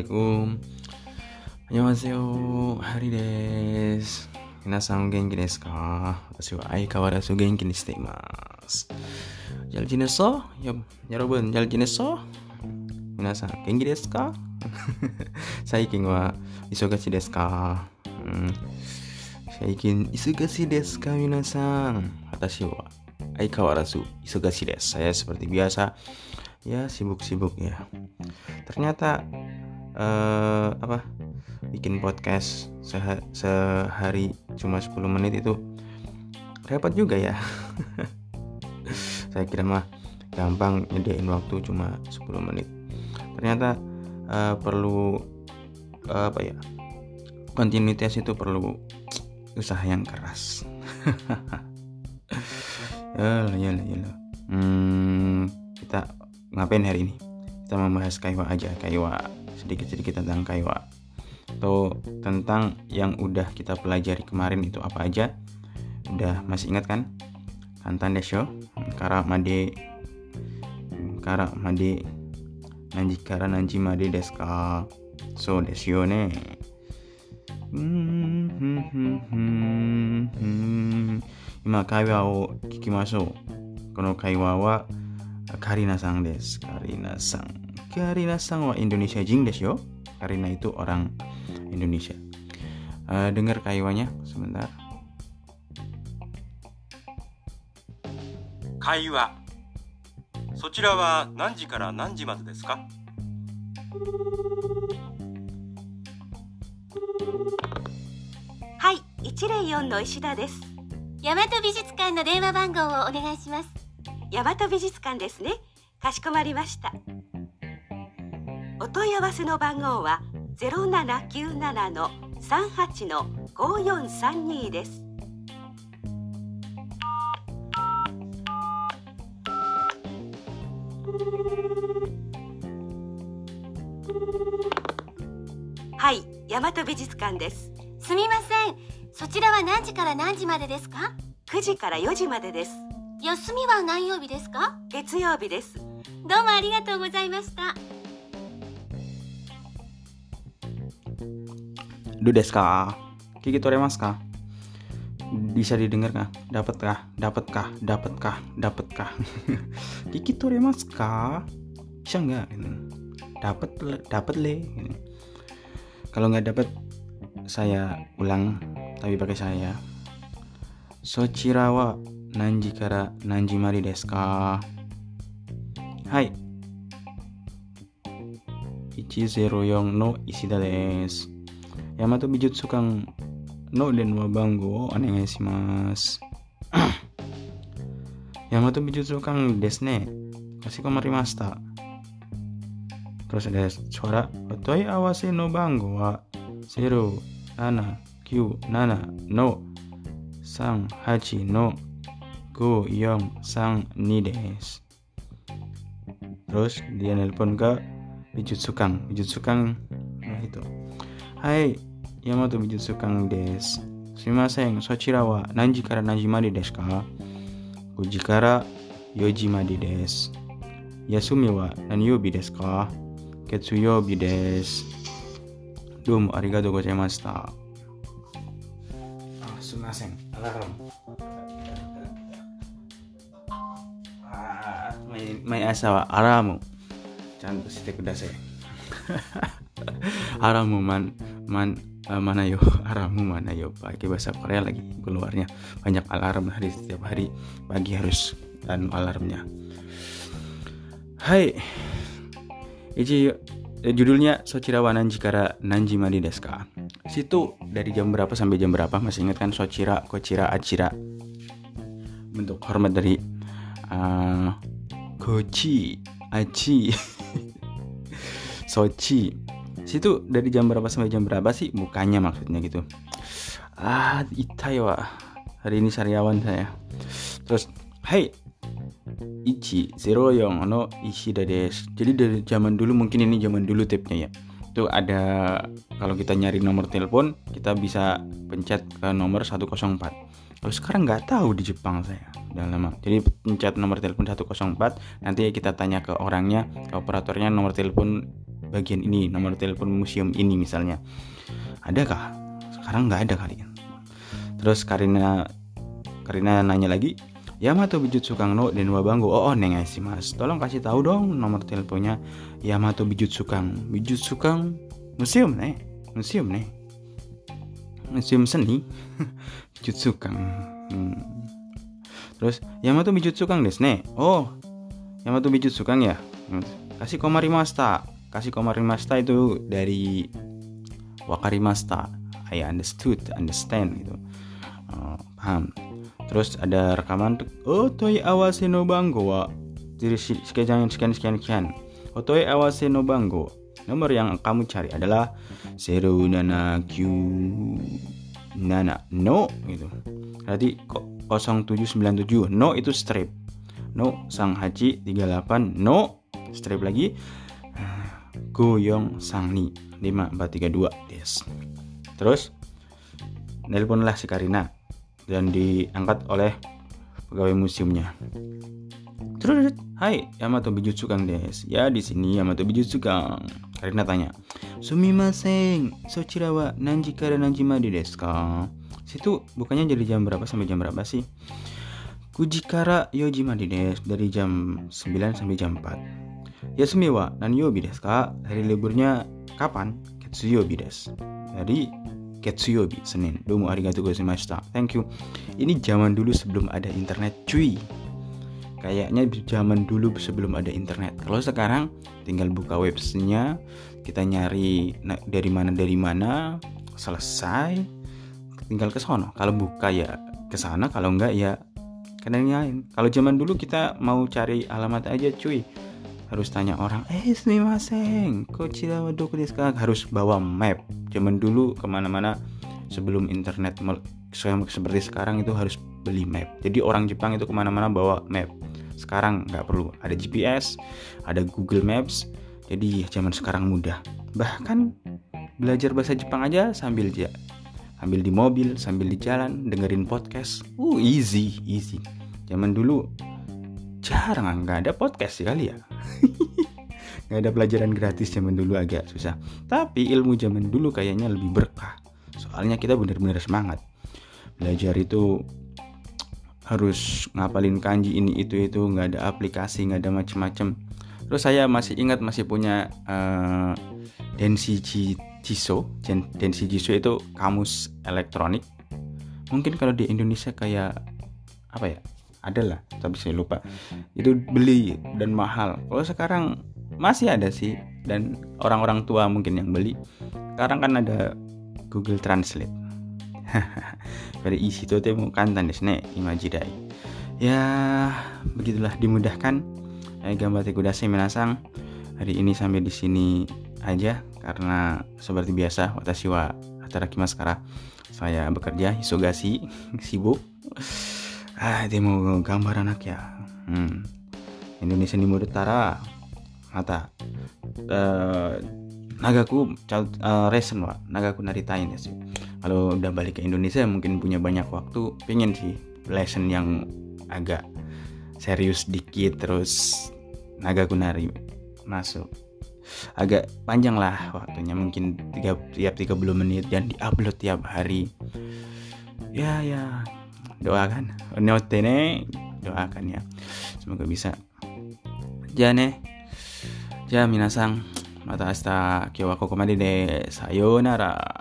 Assalamualaikum. Annyeonghaseyo Hari des Minasan genki desu ka Watashi wa aikawarazu genki ni shite imasu Jalji desu Yo, Yorobun, jalji desu Minasan genki desu ka Saikin wa isogashi desu ka. Saikin isogashi desu ka minasan Watashi wa aikawarazu isogashi desu Saya seperti biasa ya sibuk-sibuk ya. Ternyata uh, apa bikin podcast seha sehari cuma 10 menit itu repot juga ya. Saya kira mah gampang nyediain waktu cuma 10 menit. Ternyata uh, perlu uh, apa ya kontinuitas itu perlu usaha yang keras. Ya ya ya hmm, kita ngapain hari ini? Kita membahas kaiwa aja kaiwa sedikit-sedikit tentang kaiwa. Atau tentang yang udah kita pelajari kemarin itu apa aja? Udah masih ingat kan? Kantan desho kara made kara made nanji kara nanji made desu ka so desu ne. Ima kaiwa o kikimashou. Kono kaiwa wa カリナさんです。カリナさん。カリナさんはインドネシア人ですよ。カリナ itu orang Indonesia。Uh, 会話そちらは何時から何時までですかはい一零四の石田です。大和美術館の電話番号をお願いします。大和美術館ですね。かしこまりました。お問い合わせの番号は0797の38の5432です。はい大和美術館です。すみません。そちらは何時から何時までですか？9時から4時までです休みは何曜日ですか月曜日ですどうもありがとうございましたどうですか聞き取れますか bisa didengar nggak? Dapat kah? Dapat kah? Dapat kah? Dapat kah? Kiki mas kah? Bisa nggak? Dapat dapat le. Kalau nggak dapat saya ulang tapi pakai saya. Sochirawa Sochira wa nanji kara nanji mari desu ka? Hai. 104の石田です。大和美術館の電話番号をお願いします。大和美術館ですね。かしこまりました。Terus ada suara otoi awase no bango wa 0797の38の Guyong Sang Nides terus dia nelpon ke Bijut Sukang Bijut Sukang nah itu. Hai Yamato Bijut Sukang des Sumimasen Sochira wa Nanji kara Nanji madi desu ka? Uji kara Yoji madi desu. Yasumi wa Nanyobi desu ka? Ketsuyobi desu. Domo arigato gozaimashita. Ah, あすみませんアラーム毎毎朝はアラームちゃんとしてください。アラームman, man, uh, mana yo alarmmu mana yo pakai bahasa Korea lagi keluarnya banyak alarm hari setiap hari pagi harus dan alarmnya Hai Ichi eh, judulnya Sochira wa Nanji kara Nanji mari desu ka situ dari jam berapa sampai jam berapa masih ingat kan Sochira Kochira Achira bentuk hormat dari uh, Kochi Achi Sochi situ dari jam berapa sampai jam berapa sih? Mukanya maksudnya gitu. Ah itai wa. Hari ini sariawan saya. Terus hai Ichi zero yang no Ishida desu jadi dari zaman dulu mungkin ini zaman dulu tipnya ya. Itu ada kalau kita nyari nomor telepon kita bisa pencet ke nomor 104 kalau sekarang nggak tahu di Jepang saya. Udah lama. Jadi pencet nomor telepon 104 nanti kita tanya ke orangnya ke operatornya nomor telepon bagian ini nomor telepon museum ini misalnya. Adakah? Sekarang nggak ada kali. Terus Karina Karina nanya lagi Yamato Bijutsu Kang no dan Wabango. Oh, oh neng sih mas. Tolong kasih tahu dong nomor teleponnya. Yamato Bijutsu Kang. Bijutsu Kang? Museum nih, museum nih, museum seni. Bijutsu Kang. Hmm. Terus Yamato Bijutsu Kang des nih. Oh, Yamato Bijutsu Kang ya. Kasih komarimasta. Kasih komarimasta itu dari wakarimasta. I understood, understand gitu. Uh, paham terus ada rekaman oh toy awase no bango wa jadi sekian sekian sekian sekian toy awase no bango nomor yang kamu cari adalah zero nana no gitu. Berarti 0797 no itu strip. No sang haji 38 no strip lagi. Goyong sang ni 5432 des terus nelponlah si Karina dan diangkat oleh pegawai museumnya. Terus, hai Yamato Bijutsu Kang des. Ya di sini Yamato Bijutsu Kang. Karina tanya, Sumimasen, sochira wa nanji kara nanji made desu ka? Situ bukannya jadi jam berapa sampai jam berapa sih? Kujikara yoji made desu dari jam 9 sampai jam 4. Yasumi wa nanyobi desu ka? Hari liburnya kapan? Ketsuyobi desu. Jadi Ketsuyobi Senin. Domo arigatou gozaimashita. Thank you. Ini zaman dulu sebelum ada internet, cuy. Kayaknya zaman dulu sebelum ada internet. Kalau sekarang tinggal buka websitenya, kita nyari dari mana dari mana, selesai, tinggal ke sono. Kalau buka ya ke sana, kalau enggak ya kalian lain. Kalau zaman dulu kita mau cari alamat aja, cuy harus tanya orang eh sumimasen kochira wa doku desu harus bawa map zaman dulu ke mana-mana sebelum internet seperti sekarang itu harus beli map. Jadi orang Jepang itu ke mana-mana bawa map. Sekarang nggak perlu. Ada GPS ada Google Maps. Jadi zaman sekarang mudah. Bahkan belajar bahasa Jepang aja sambil sambil di mobil sambil di jalan dengerin podcast. Uh easy easy. Zaman dulu jarang nggak ada podcast sekali ya. Nggak ada pelajaran gratis zaman dulu agak susah. Tapi ilmu zaman dulu kayaknya lebih berkah. Soalnya kita benar-benar semangat belajar itu harus ngapalin kanji ini itu itu. Nggak ada aplikasi nggak ada macem-macem. Terus saya masih ingat masih punya uh, Densi Jiso. Densi Jiso itu kamus elektronik. Mungkin kalau di Indonesia kayak apa ya adalah tapi saya lupa. Itu beli dan mahal. Kalau sekarang masih ada sih dan orang-orang tua mungkin yang beli. Sekarang kan ada Google Translate dari isi itu temu kantan desne imajidai ya begitulah dimudahkan. Eh, gambar kudasai menasang. Hari ini sampai di sini aja karena seperti biasa watashi wa hatarakimasu kara saya bekerja hisogasi sibuk. Ah mau gambar anak ya. Hmm. Indonesia Timur Utara mata. Uh, nagaku uh, resen wa. Nagaku naritain ya sih kalau udah balik ke Indonesia mungkin punya banyak waktu pengen sih lesson yang agak serius dikit terus nagaku nari masuk. Agak panjang lah waktunya mungkin tiga, tiap 30 menit dan diupload tiap hari. Ya ya doakan. Nih doakan ya. Semoga bisa. Jane ja minasan mata asta kyo wa koko made de. Sayonara